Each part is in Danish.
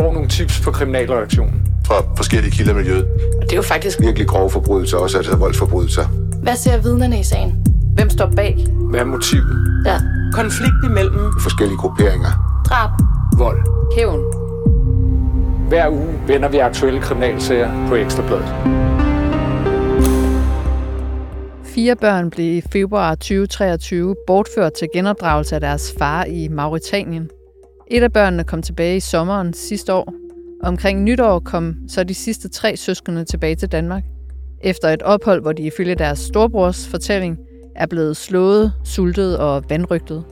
får nogle tips på kriminalreaktionen. Fra forskellige kilder i miljøet. Og det er jo faktisk Virkelig grove forbrydelser, også altså voldsforbrydelser. Hvad ser vidnerne i sagen? Hvem står bag? Hvad er motivet? Ja. Konflikt imellem Forskellige grupperinger. Drab. Vold. Hævn. Hver uge vender vi aktuelle kriminalsager på Ekstrabladet. Fire børn blev i februar 2023 bortført til genopdragelse af deres far i Mauritanien. Et af børnene kom tilbage i sommeren sidste år. Omkring nytår kom så de sidste tre søskende tilbage til Danmark. Efter et ophold, hvor de ifølge deres storbrors fortælling er blevet slået, sultet og vandrygtet.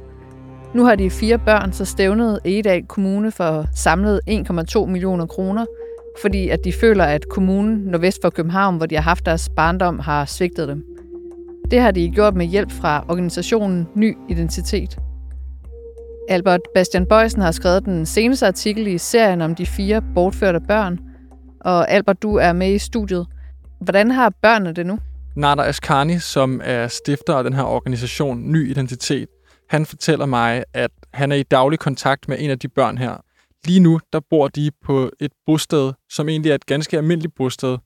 Nu har de fire børn så stævnet Egedal Kommune for samlet 1,2 millioner kroner, fordi at de føler, at kommunen nordvest for København, hvor de har haft deres barndom, har svigtet dem. Det har de gjort med hjælp fra organisationen Ny Identitet. Albert Bastian Bøjsen har skrevet den seneste artikel i serien om de fire bortførte børn. Og Albert, du er med i studiet. Hvordan har børnene det nu? Nader Askani, som er stifter af den her organisation Ny Identitet, han fortæller mig, at han er i daglig kontakt med en af de børn her. Lige nu, der bor de på et bosted, som egentlig er et ganske almindeligt bosted,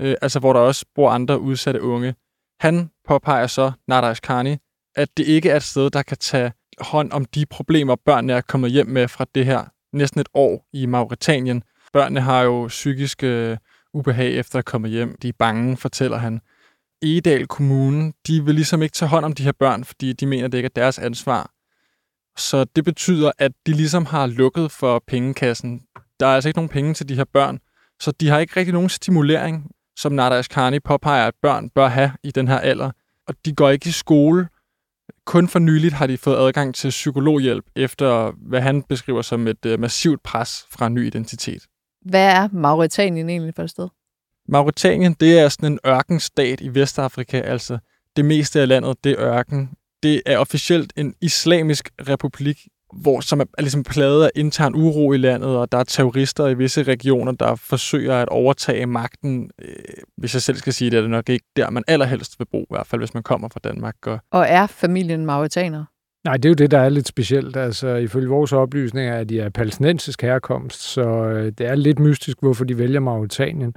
øh, altså hvor der også bor andre udsatte unge. Han påpeger så, Nader Askani, at det ikke er et sted, der kan tage hånd om de problemer, børnene er kommet hjem med fra det her næsten et år i Mauritanien. Børnene har jo psykiske øh, ubehag efter at komme hjem. De er bange, fortæller han. Egedal Kommune, de vil ligesom ikke tage hånd om de her børn, fordi de mener, det ikke er deres ansvar. Så det betyder, at de ligesom har lukket for pengekassen. Der er altså ikke nogen penge til de her børn, så de har ikke rigtig nogen stimulering, som Nada Karni påpeger, at børn bør have i den her alder. Og de går ikke i skole. Kun for nyligt har de fået adgang til psykologhjælp, efter hvad han beskriver som et uh, massivt pres fra en ny identitet. Hvad er Mauritanien egentlig for et sted? Mauritanien, det er sådan en ørkenstat i Vestafrika, altså det meste af landet, det er ørken. Det er officielt en islamisk republik, hvor som er, er ligesom pladet af intern uro i landet, og der er terrorister i visse regioner, der forsøger at overtage magten. Øh, hvis jeg selv skal sige det, er det nok ikke der, man allerhelst vil bo, i hvert fald hvis man kommer fra Danmark. Og Og er familien mauritaner? Nej, det er jo det, der er lidt specielt. Altså, ifølge vores oplysninger er de af palæstinensisk herkomst, så øh, det er lidt mystisk, hvorfor de vælger Mauritanien.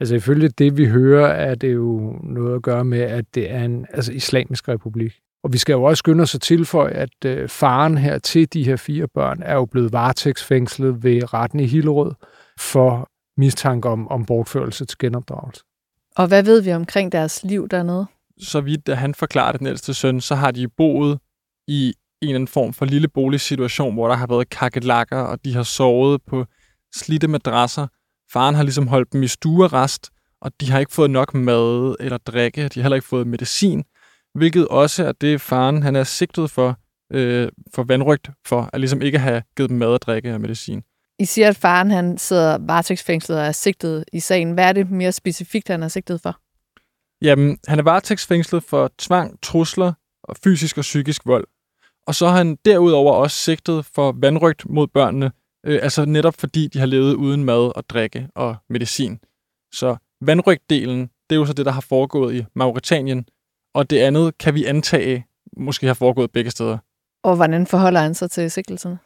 Altså, ifølge det, vi hører, er det jo noget at gøre med, at det er en altså, islamisk republik. Og vi skal jo også skynde os at tilføje, at øh, faren her til de her fire børn er jo blevet varetægtsfængslet ved retten i Hillerød for mistanke om, om bortførelse til genopdragelse. Og hvad ved vi omkring deres liv dernede? så vidt at han forklarer den ældste søn, så har de boet i en eller anden form for lille boligsituation, hvor der har været kakelakker, og de har sovet på slidte madrasser. Faren har ligesom holdt dem i stuerest, og de har ikke fået nok mad eller drikke. De har heller ikke fået medicin, hvilket også er det, faren han er sigtet for, øh, for vandrygt for, at ligesom ikke have givet dem mad og drikke og medicin. I siger, at faren han sidder varetægtsfængslet og er sigtet i sagen. Hvad er det mere specifikt, han er sigtet for? Jamen, han er varetægtsfængslet for tvang, trusler og fysisk og psykisk vold. Og så har han derudover også sigtet for vandrygt mod børnene, øh, altså netop fordi de har levet uden mad og drikke og medicin. Så vandrygtdelen, det er jo så det, der har foregået i Mauritanien, og det andet kan vi antage måske har foregået begge steder. Og hvordan forholder han sig til sigtelserne?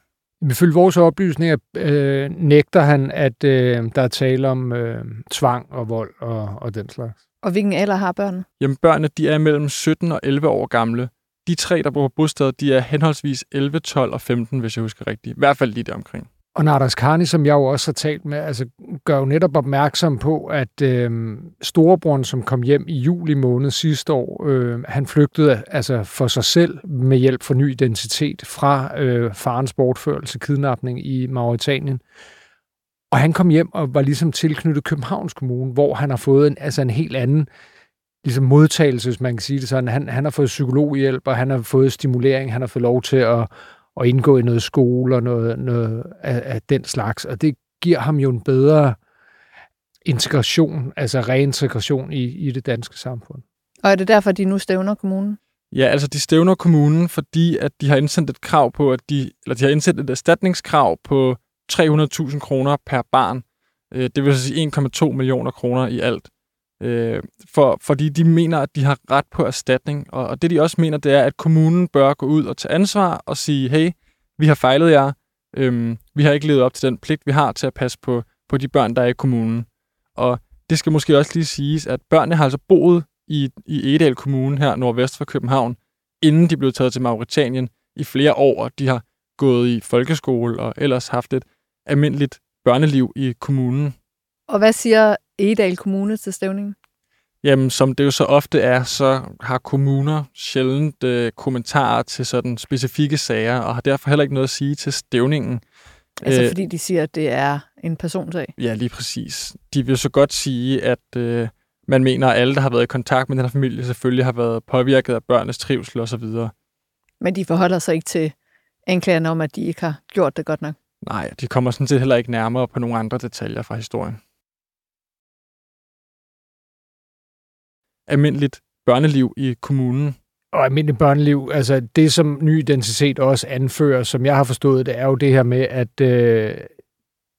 Ifølge vores oplysninger øh, nægter han, at øh, der er tale om øh, tvang og vold og, og den slags. Og hvilken alder har børnene? Jamen børnene, de er mellem 17 og 11 år gamle. De tre, der bor på bostedet, de er henholdsvis 11, 12 og 15, hvis jeg husker rigtigt. I hvert fald lige der omkring. Og Nardas Karni, som jeg jo også har talt med, altså, gør jo netop opmærksom på, at øh, storebroren, som kom hjem i juli måned sidste år, øh, han flygtede altså for sig selv med hjælp for ny identitet fra øh, farens bortførelse, kidnapning i Mauritanien. Og han kom hjem og var ligesom tilknyttet Københavns Kommune, hvor han har fået en, altså en helt anden ligesom modtagelse, hvis man kan sige det sådan. Han, han har fået psykologhjælp, og han har fået stimulering, han har fået lov til at, at indgå i noget skole og noget, noget af, af den slags. Og det giver ham jo en bedre integration, altså reintegration i, i det danske samfund. Og er det derfor, de nu stævner kommunen? Ja, altså de stævner kommunen, fordi at de har indsendt et krav på, at de, eller de har indsendt et erstatningskrav på 300.000 kroner per barn. Øh, Det vil sige 1,2 millioner kroner i alt. Øh, For, fordi de mener, at de har ret på erstatning. Og, og det de også mener, det er, at kommunen bør gå ud og tage ansvar og sige, hey, vi har fejlet jer. Øhm, vi har ikke levet op til den pligt, vi har til at passe på, på de børn, der er i kommunen. Og det skal måske også lige siges, at børnene har altså boet i, i Edal Kommune her nordvest for København, inden de blev taget til Mauritanien i flere år, og de har gået i folkeskole og ellers haft et almindeligt børneliv i kommunen. Og hvad siger Egedal Kommune til stævningen? Jamen, som det jo så ofte er, så har kommuner sjældent øh, kommentarer til sådan specifikke sager, og har derfor heller ikke noget at sige til stævningen. Altså øh, fordi de siger, at det er en personsag? Ja, lige præcis. De vil så godt sige, at øh, man mener, at alle, der har været i kontakt med den her familie, selvfølgelig har været påvirket af børnenes trivsel osv. Men de forholder sig ikke til anklagerne om, at de ikke har gjort det godt nok? Nej, de kommer sådan set heller ikke nærmere på nogle andre detaljer fra historien. Almindeligt børneliv i kommunen. Og almindeligt børneliv, altså det, som ny identitet også anfører, som jeg har forstået det, er jo det her med, at øh,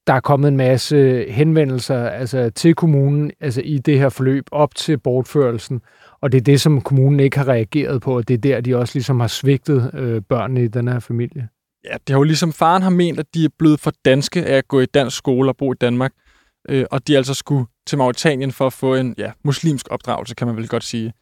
der er kommet en masse henvendelser altså, til kommunen altså, i det her forløb op til bortførelsen. Og det er det, som kommunen ikke har reageret på, og det er der, de også ligesom har svigtet øh, børnene i den her familie. Ja, det har jo ligesom faren har ment, at de er blevet for danske af at gå i dansk skole og bo i Danmark. Øh, og de altså skulle til Mauritanien for at få en ja, muslimsk opdragelse, kan man vel godt sige.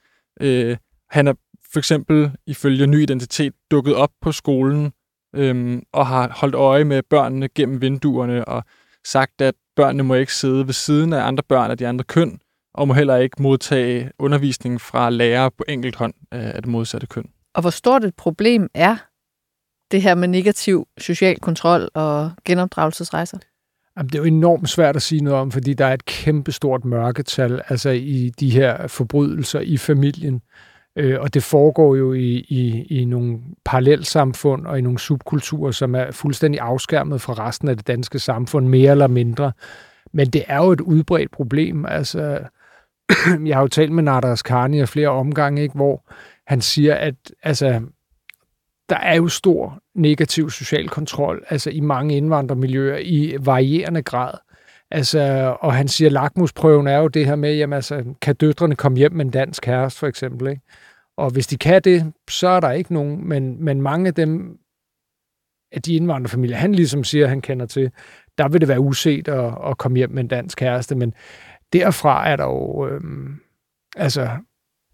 Øh, han er for eksempel ifølge ny identitet dukket op på skolen øh, og har holdt øje med børnene gennem vinduerne og sagt, at børnene må ikke sidde ved siden af andre børn af de andre køn, og må heller ikke modtage undervisning fra lærere på enkelt hånd af det modsatte køn. Og hvor stort et problem er det her med negativ social kontrol og genopdragelsesrejser? Jamen, det er jo enormt svært at sige noget om, fordi der er et kæmpestort mørketal altså i de her forbrydelser i familien. Øh, og det foregår jo i, i, i nogle parallelsamfund og i nogle subkulturer, som er fuldstændig afskærmet fra resten af det danske samfund, mere eller mindre. Men det er jo et udbredt problem. Altså, jeg har jo talt med Nader Karni af flere omgange, ikke, hvor han siger, at altså, der er jo stor negativ social kontrol altså i mange indvandrermiljøer i varierende grad. Altså, og han siger, at lakmusprøven er jo det her med, jamen, altså, kan døtrene komme hjem med en dansk kæreste, for eksempel. Ikke? Og hvis de kan det, så er der ikke nogen, men, men mange af dem, af de indvandrerfamilier, han ligesom siger, han kender til, der vil det være uset at, at komme hjem med en dansk kæreste, men derfra er der jo øhm, altså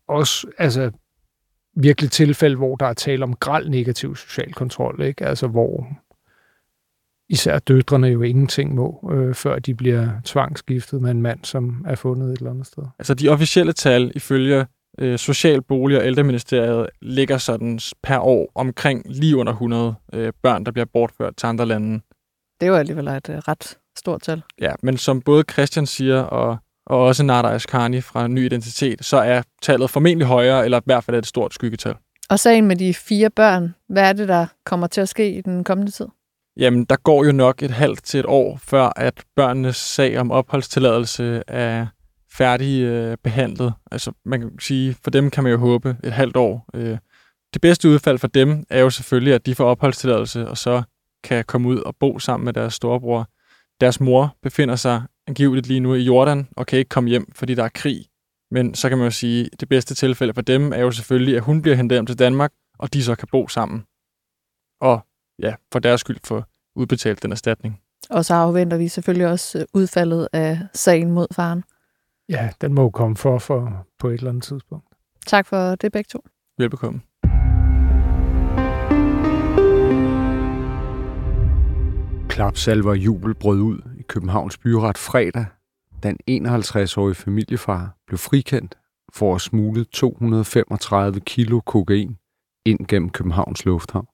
også altså, virkelig tilfælde, hvor der er tale om græld negativ social kontrol, ikke? Altså hvor især døtrene jo ingenting må, øh, før de bliver tvangsgiftet med en mand, som er fundet et eller andet sted. Altså de officielle tal ifølge øh, Social, Bolig og Ældreministeriet ligger sådan per år omkring lige under 100 øh, børn, der bliver bortført til andre lande. Det er jo alligevel et øh, ret stort tal. Ja, men som både Christian siger, og, og også Nada Ashkani fra Ny Identitet, så er tallet formentlig højere, eller i hvert fald et stort skyggetal. Og sagen med de fire børn, hvad er det, der kommer til at ske i den kommende tid? Jamen, der går jo nok et halvt til et år, før at børnenes sag om opholdstilladelse er færdig øh, behandlet. Altså, man kan sige, for dem kan man jo håbe et halvt år. Øh, det bedste udfald for dem er jo selvfølgelig, at de får opholdstilladelse, og så kan komme ud og bo sammen med deres storebror. Deres mor befinder sig angiveligt lige nu i Jordan og kan ikke komme hjem, fordi der er krig. Men så kan man jo sige, at det bedste tilfælde for dem er jo selvfølgelig, at hun bliver hentet hjem til Danmark, og de så kan bo sammen. Og ja, for deres skyld få udbetalt den erstatning. Og så afventer vi selvfølgelig også udfaldet af sagen mod faren. Ja, den må jo komme for, for på et eller andet tidspunkt. Tak for det begge to. Velbekomme. Klapsalver jubel brød ud Københavns byret fredag, da en 51-årig familiefar blev frikendt for at smule 235 kilo kokain ind gennem Københavns Lufthavn.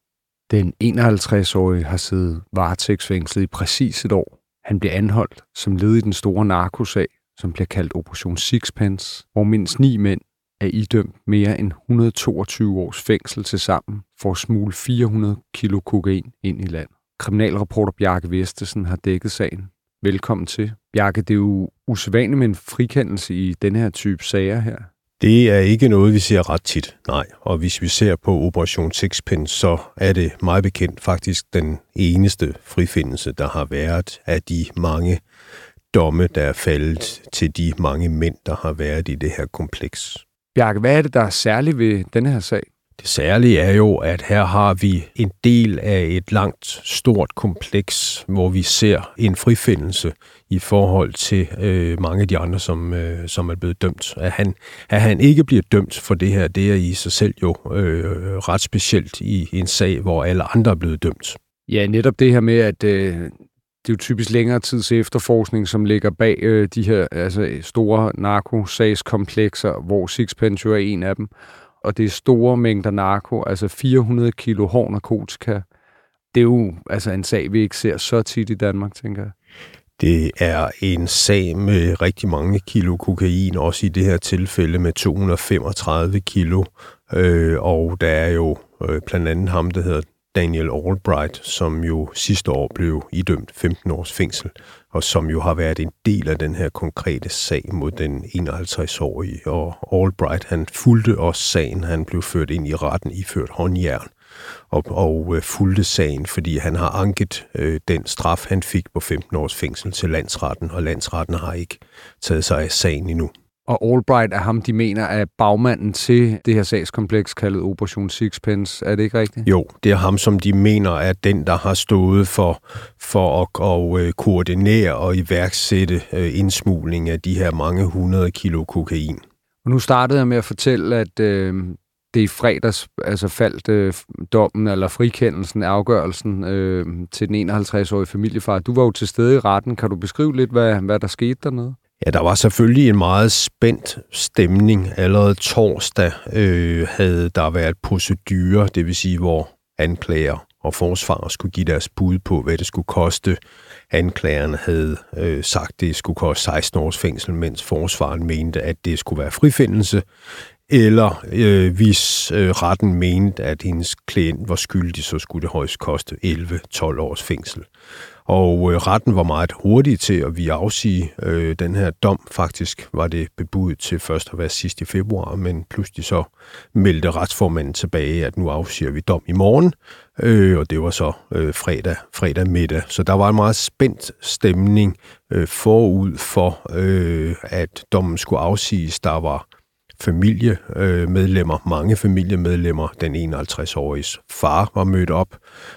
Den 51-årige har siddet varetægtsfængslet i præcis et år. Han blev anholdt som led i den store narkosag, som bliver kaldt Operation Sixpence, hvor mindst ni mænd er idømt mere end 122 års fængsel til sammen for at smule 400 kilo kokain ind i land. Kriminalreporter Bjarke Vestesen har dækket sagen. Velkommen til. Bjarke, det er jo usædvanligt med en frikendelse i denne her type sager her. Det er ikke noget, vi ser ret tit, nej. Og hvis vi ser på Operation Sixpence, så er det meget bekendt faktisk den eneste frifindelse, der har været af de mange domme, der er faldet til de mange mænd, der har været i det her kompleks. Bjarke, hvad er det, der er særligt ved denne her sag? Det særlige er jo, at her har vi en del af et langt, stort kompleks, hvor vi ser en frifindelse i forhold til øh, mange af de andre, som, øh, som er blevet dømt. At han, at han ikke bliver dømt for det her, det er i sig selv jo øh, ret specielt i en sag, hvor alle andre er blevet dømt. Ja, netop det her med, at øh, det er jo typisk længere tids efterforskning, som ligger bag øh, de her altså, store narkosagskomplekser, hvor Sixpence jo er en af dem. Og det er store mængder narko, altså 400 kilo hård narkotika. Det er jo altså en sag, vi ikke ser så tit i Danmark, tænker jeg. Det er en sag med rigtig mange kilo kokain, også i det her tilfælde med 235 kilo. Øh, og der er jo øh, blandt andet ham, der hedder Daniel Albright, som jo sidste år blev idømt 15 års fængsel, og som jo har været en del af den her konkrete sag mod den 51-årige. Og Albright, han fulgte også sagen. Han blev ført ind i retten iført håndjern og, og øh, fulgte sagen, fordi han har anket øh, den straf, han fik på 15 års fængsel til landsretten, og landsretten har ikke taget sig af sagen endnu. Og Albright er ham, de mener, er bagmanden til det her sagskompleks kaldet Operation Sixpence. Er det ikke rigtigt? Jo, det er ham, som de mener er den, der har stået for, for at, at, at koordinere og iværksætte uh, indsmugling af de her mange hundrede kilo kokain. Og nu startede jeg med at fortælle, at øh, det i fredags altså faldt øh, dommen eller frikendelsen, afgørelsen øh, til den 51-årige familiefar. Du var jo til stede i retten. Kan du beskrive lidt, hvad, hvad der skete dernede? Ja, der var selvfølgelig en meget spændt stemning. Allerede torsdag øh, havde der været procedure, det vil sige, hvor anklager og forsvarer skulle give deres bud på, hvad det skulle koste. Anklageren havde øh, sagt, at det skulle koste 16 års fængsel, mens forsvaren mente, at det skulle være frifindelse. Eller øh, hvis øh, retten mente, at hendes klient var skyldig, så skulle det højst koste 11-12 års fængsel. Og øh, retten var meget hurtig til at vi afsige øh, den her dom. Faktisk var det bebudet til først at være sidst i februar, men pludselig så meldte retsformanden tilbage, at nu afsiger vi dom i morgen. Øh, og det var så øh, fredag, fredag middag. Så der var en meget spændt stemning øh, forud for, øh, at dommen skulle afsiges. Der var familiemedlemmer, mange familiemedlemmer. Den 51-årige far var mødt op,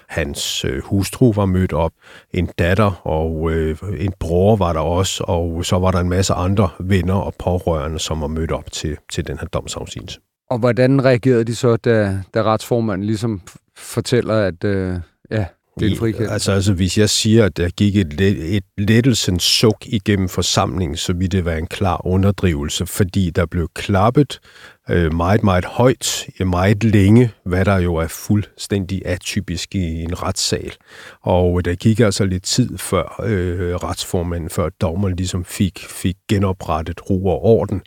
hans øh, hustru var mødt op, en datter og øh, en bror var der også, og så var der en masse andre venner og pårørende, som var mødt op til, til den her domsafsigelse. Og hvordan reagerede de så, da, da retsformanden ligesom fortæller, at øh, ja, det er Altså, altså, hvis jeg siger, at der gik et, et lettelsens suk igennem forsamlingen, så ville det være en klar underdrivelse, fordi der blev klappet øh, meget, meget højt, meget længe, hvad der jo er fuldstændig atypisk i en retssal. Og øh, der gik altså lidt tid før øh, retsformanden, før dommeren ligesom fik, fik genoprettet ro og orden,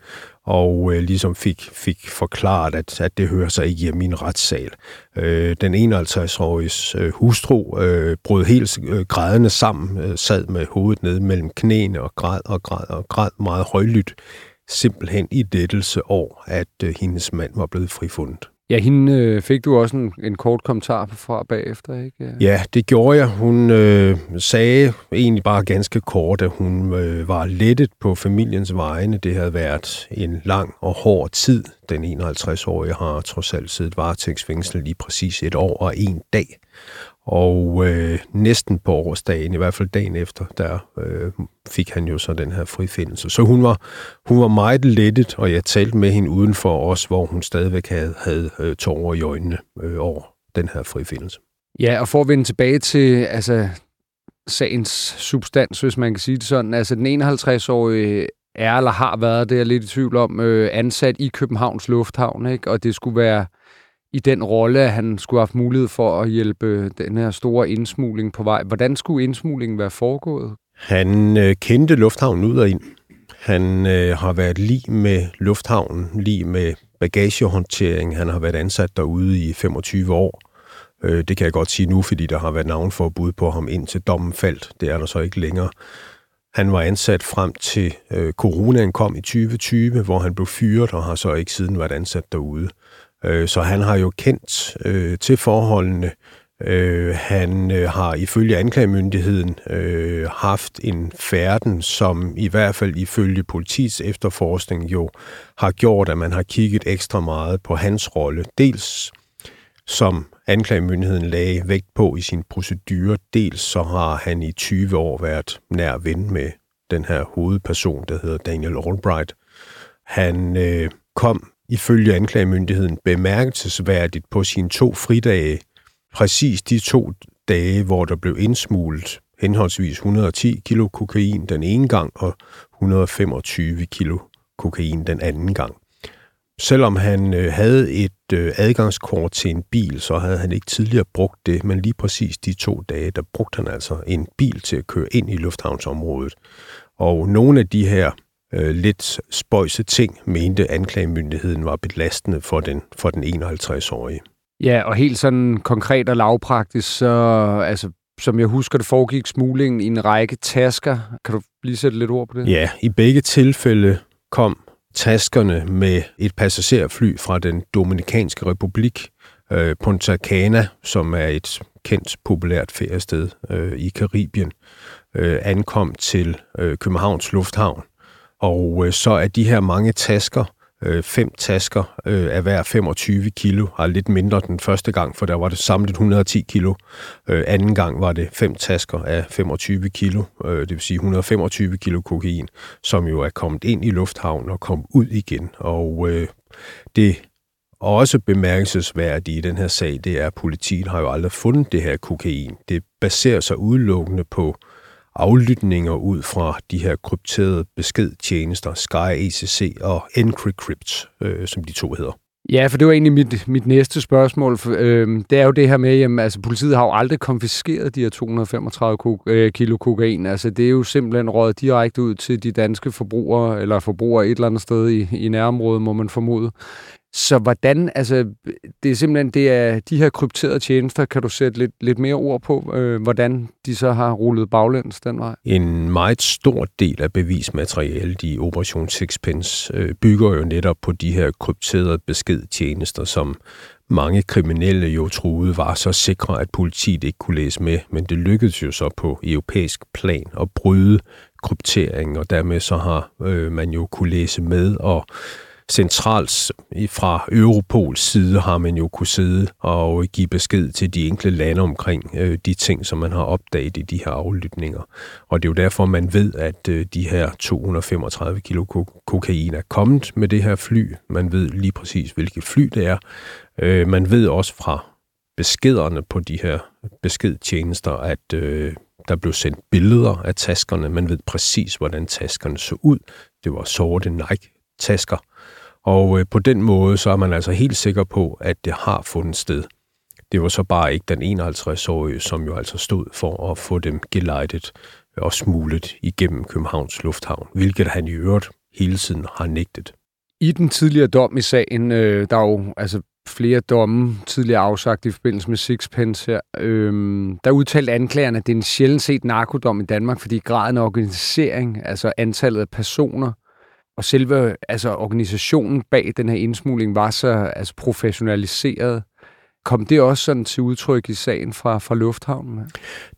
og øh, ligesom fik, fik forklaret, at, at det hører sig ikke hjemme i en retssal. Øh, den 51-årige øh, hustru øh, brød helt øh, grædende sammen, øh, sad med hovedet nede mellem knæene og græd og græd og græd meget højlydt, simpelthen i dettelse år, at øh, hendes mand var blevet frifundet. Ja, hende øh, fik du også en, en kort kommentar fra bagefter, ikke? Ja, det gjorde jeg. Hun øh, sagde egentlig bare ganske kort, at hun øh, var lettet på familiens vegne. Det havde været en lang og hård tid. Den 51-årige har trods alt siddet varetægtsfængsel lige præcis et år og en dag. Og øh, næsten på årsdagen, i hvert fald dagen efter, der øh, fik han jo så den her frifindelse. Så hun var, hun var meget lettet, og jeg talte med hende udenfor os, hvor hun stadigvæk havde, havde øh, tårer i øjnene øh, over den her frifindelse. Ja, og for at vende tilbage til altså, sagens substans, hvis man kan sige det sådan. Altså den 51-årige er eller har været, det er jeg lidt i tvivl om, øh, ansat i Københavns Lufthavn, ikke? og det skulle være i den rolle, at han skulle have haft mulighed for at hjælpe den her store indsmugling på vej. Hvordan skulle indsmuglingen være foregået? Han øh, kendte lufthavnen ud og ind. Han øh, har været lige med lufthavnen, lige med bagagehåndtering. Han har været ansat derude i 25 år. Øh, det kan jeg godt sige nu, fordi der har været navnforbud på ham indtil dommen faldt. Det er der så ikke længere. Han var ansat frem til øh, coronaen kom i 2020, hvor han blev fyret og har så ikke siden været ansat derude. Øh, så han har jo kendt øh, til forholdene. Øh, han øh, har ifølge anklagemyndigheden øh, haft en færden, som i hvert fald ifølge politiets efterforskning jo har gjort, at man har kigget ekstra meget på hans rolle. Dels som anklagemyndigheden lagde vægt på i sin procedure. Dels så har han i 20 år været nær ven med den her hovedperson, der hedder Daniel Albright. Han øh, kom ifølge anklagemyndigheden bemærkelsesværdigt på sine to fridage, præcis de to dage, hvor der blev indsmuglet henholdsvis 110 kilo kokain den ene gang og 125 kilo kokain den anden gang. Selvom han øh, havde et øh, adgangskort til en bil, så havde han ikke tidligere brugt det, men lige præcis de to dage, der brugte han altså en bil til at køre ind i lufthavnsområdet. Og nogle af de her øh, lidt spøjse ting, mente anklagemyndigheden var belastende for den, for den 51-årige. Ja, og helt sådan konkret og lavpraktisk, så altså, som jeg husker, det foregik smuglingen i en række tasker. Kan du lige sætte lidt ord på det? Ja, i begge tilfælde kom taskerne med et passagerfly fra den Dominikanske Republik, øh, Punta Cana, som er et kendt populært feriested øh, i Karibien, øh, ankom til øh, Københavns Lufthavn. Og øh, så er de her mange tasker, øh, fem tasker øh, af hver 25 kilo, har lidt mindre den første gang, for der var det samlet 110 kilo. Øh, anden gang var det fem tasker af 25 kilo, øh, det vil sige 125 kilo kokain, som jo er kommet ind i lufthavnen og kom ud igen. Og øh, det også bemærkelsesværdigt i den her sag, det er, at politiet har jo aldrig fundet det her kokain. Det baserer sig udelukkende på aflytninger ud fra de her krypterede beskedtjenester, Sky ECC og Encrypt, øh, som de to hedder. Ja, for det var egentlig mit, mit næste spørgsmål. For, øh, det er jo det her med, at altså, politiet har jo aldrig konfiskeret de her 235 ko- øh, kilo kokain. Altså, det er jo simpelthen rådet direkte ud til de danske forbrugere, eller forbrugere et eller andet sted i, i nærområdet, må man formode. Så hvordan, altså, det er simpelthen, det er de her krypterede tjenester, kan du sætte lidt, lidt mere ord på, øh, hvordan de så har rullet baglæns den vej? En meget stor del af bevismaterialet i Operation Sixpence øh, bygger jo netop på de her krypterede beskedtjenester, som mange kriminelle jo troede var så sikre, at politiet ikke kunne læse med, men det lykkedes jo så på europæisk plan at bryde krypteringen, og dermed så har øh, man jo kunne læse med og centralt fra Europols side har man jo kunne sidde og give besked til de enkelte lande omkring øh, de ting, som man har opdaget i de her aflytninger. Og det er jo derfor, man ved, at øh, de her 235 kilo kokain er kommet med det her fly. Man ved lige præcis, hvilket fly det er. Øh, man ved også fra beskederne på de her beskedtjenester, at øh, der blev sendt billeder af taskerne. Man ved præcis, hvordan taskerne så ud. Det var sorte Nike-tasker. Og øh, på den måde, så er man altså helt sikker på, at det har fundet sted. Det var så bare ikke den 51-årige, som jo altså stod for at få dem gelejtet og smuglet igennem Københavns Lufthavn, hvilket han i øvrigt hele tiden har nægtet. I den tidligere dom i sagen, øh, der er jo altså flere domme tidligere afsagt i forbindelse med Sixpence her, øh, der udtalte anklagerne, at det er en sjældent set narkodom i Danmark, fordi graden af organisering, altså antallet af personer, og selve altså, organisationen bag den her indsmugling var så altså, professionaliseret. Kom det også sådan til udtryk i sagen fra, fra Lufthavnen?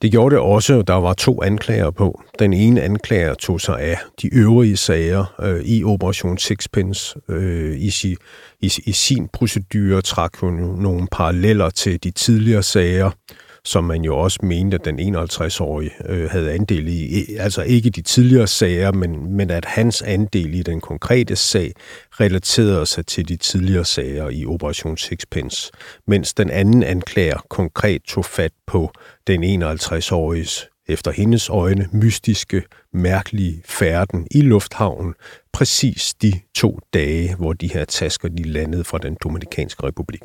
Det gjorde det også. Der var to anklager på. Den ene anklager tog sig af de øvrige sager øh, i Operation Sixpence. Øh, i, si, i, I sin procedure trak hun nogle paralleller til de tidligere sager som man jo også mente, at den 51-årige øh, havde andel i. Altså ikke de tidligere sager, men, men at hans andel i den konkrete sag relaterede sig til de tidligere sager i Operation Sixpence, mens den anden anklager konkret tog fat på den 51-åriges efter hendes øjne mystiske, mærkelige færden i lufthavnen, præcis de to dage, hvor de her tasker de landede fra den Dominikanske Republik.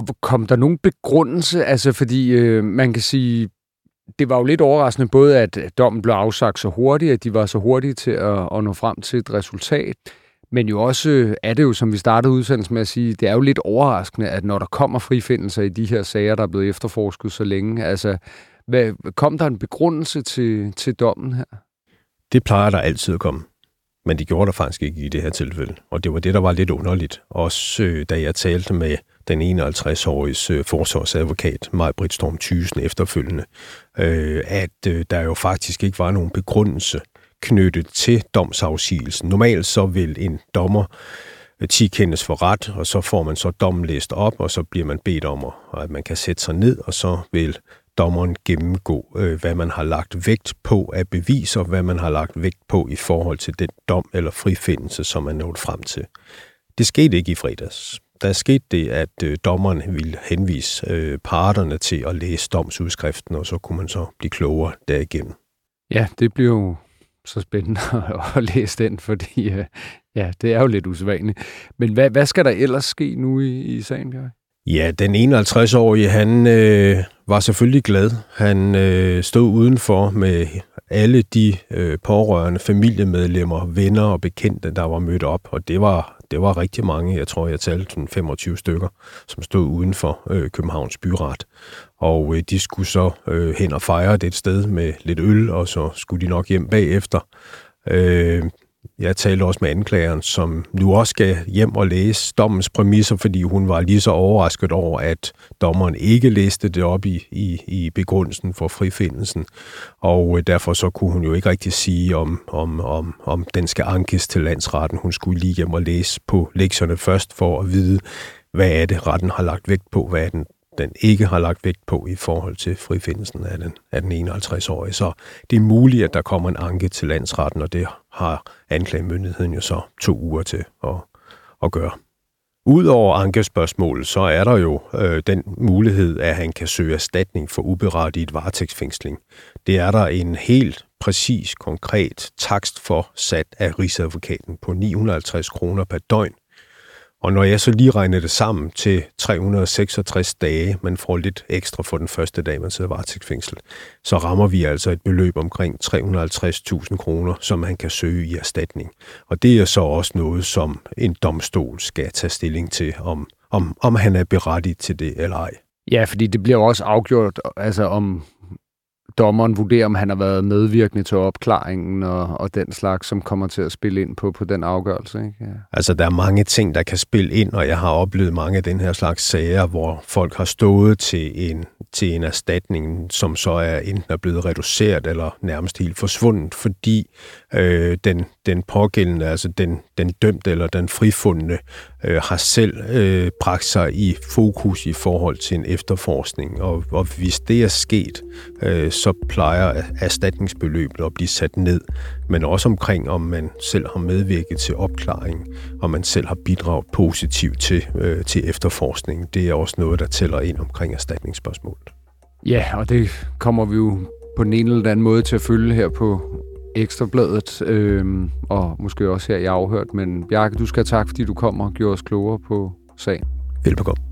Og kom der nogen begrundelse? Altså, fordi øh, man kan sige, det var jo lidt overraskende både, at dommen blev afsagt så hurtigt, at de var så hurtige til at, at nå frem til et resultat, men jo også øh, er det jo, som vi startede udsendelsen med at sige, det er jo lidt overraskende, at når der kommer frifindelser i de her sager, der er blevet efterforsket så længe, altså, hvad, kom der en begrundelse til, til dommen her? Det plejer der altid at komme. Men det gjorde der faktisk ikke i det her tilfælde. Og det var det, der var lidt underligt. Også øh, da jeg talte med den 51-årige øh, forsvarsadvokat, Maj Britt Storm Thysen, efterfølgende, øh, at øh, der jo faktisk ikke var nogen begrundelse knyttet til domsafsigelsen. Normalt så vil en dommer øh, ti kendes for ret, og så får man så dommen læst op, og så bliver man bedt om, at man kan sætte sig ned, og så vil dommeren gennemgå, øh, hvad man har lagt vægt på af beviser, hvad man har lagt vægt på i forhold til den dom eller frifindelse, som man nået frem til. Det skete ikke i fredags. Der skete det, at øh, dommeren ville henvise øh, parterne til at læse domsudskriften, og så kunne man så blive klogere derigennem. Ja, det bliver jo så spændende at læse den, fordi øh, ja, det er jo lidt usædvanligt. Men hvad, hvad skal der ellers ske nu i, i sagen, Bjørn? Ja, den 51-årige, han øh, var selvfølgelig glad. Han øh, stod udenfor med alle de øh, pårørende familiemedlemmer, venner og bekendte, der var mødt op, og det var, det var rigtig mange. Jeg tror, jeg talte 25 stykker, som stod uden for øh, Københavns Byret. Og øh, de skulle så øh, hen og fejre det et sted med lidt øl, og så skulle de nok hjem bagefter. Øh, jeg talte også med anklageren, som nu også skal hjem og læse dommens præmisser, fordi hun var lige så overrasket over, at dommeren ikke læste det op i, i, i begrundelsen for frifindelsen. Og øh, derfor så kunne hun jo ikke rigtig sige, om, om, om, om den skal ankes til landsretten. Hun skulle lige hjem og læse på lektierne først for at vide, hvad er det, retten har lagt vægt på, hvad er den den ikke har lagt vægt på i forhold til frifindelsen af den, af den 51-årige. Så det er muligt, at der kommer en anke til landsretten, og det har anklagemyndigheden jo så to uger til at, at gøre. Udover ankespørgsmålet, så er der jo øh, den mulighed, at han kan søge erstatning for uberettiget varetægtsfængsling. Det er der en helt præcis, konkret takst for sat af Rigsadvokaten på 950 kroner per døgn, og når jeg så lige regner det sammen til 366 dage, man får lidt ekstra for den første dag, man sidder varetægtsfængslet, så rammer vi altså et beløb omkring 350.000 kroner, som man kan søge i erstatning. Og det er så også noget, som en domstol skal tage stilling til, om, om, om han er berettiget til det eller ej. Ja, fordi det bliver jo også afgjort, altså om dommeren vurderer, om han har været medvirkende til opklaringen og, og den slags, som kommer til at spille ind på, på den afgørelse. Ikke? Ja. Altså, der er mange ting, der kan spille ind, og jeg har oplevet mange af den her slags sager, hvor folk har stået til en, til en erstatning, som så er enten er blevet reduceret eller nærmest helt forsvundet, fordi øh, den, den pågældende, altså den, den dømte eller den frifundne, øh, har selv øh, bragt sig i fokus i forhold til en efterforskning. Og, og hvis det er sket, øh, så plejer erstatningsbeløbet at blive sat ned. Men også omkring, om man selv har medvirket til opklaring, og man selv har bidraget positivt til, øh, til efterforskningen. Det er også noget, der tæller ind omkring erstatningsspørgsmålet. Ja, og det kommer vi jo på den ene eller anden måde til at følge her på Ekstrabladet, øh, og måske også her i Afhørt. Men Bjarke, du skal have tak, fordi du kom og gjorde os klogere på sagen. Velbekomme.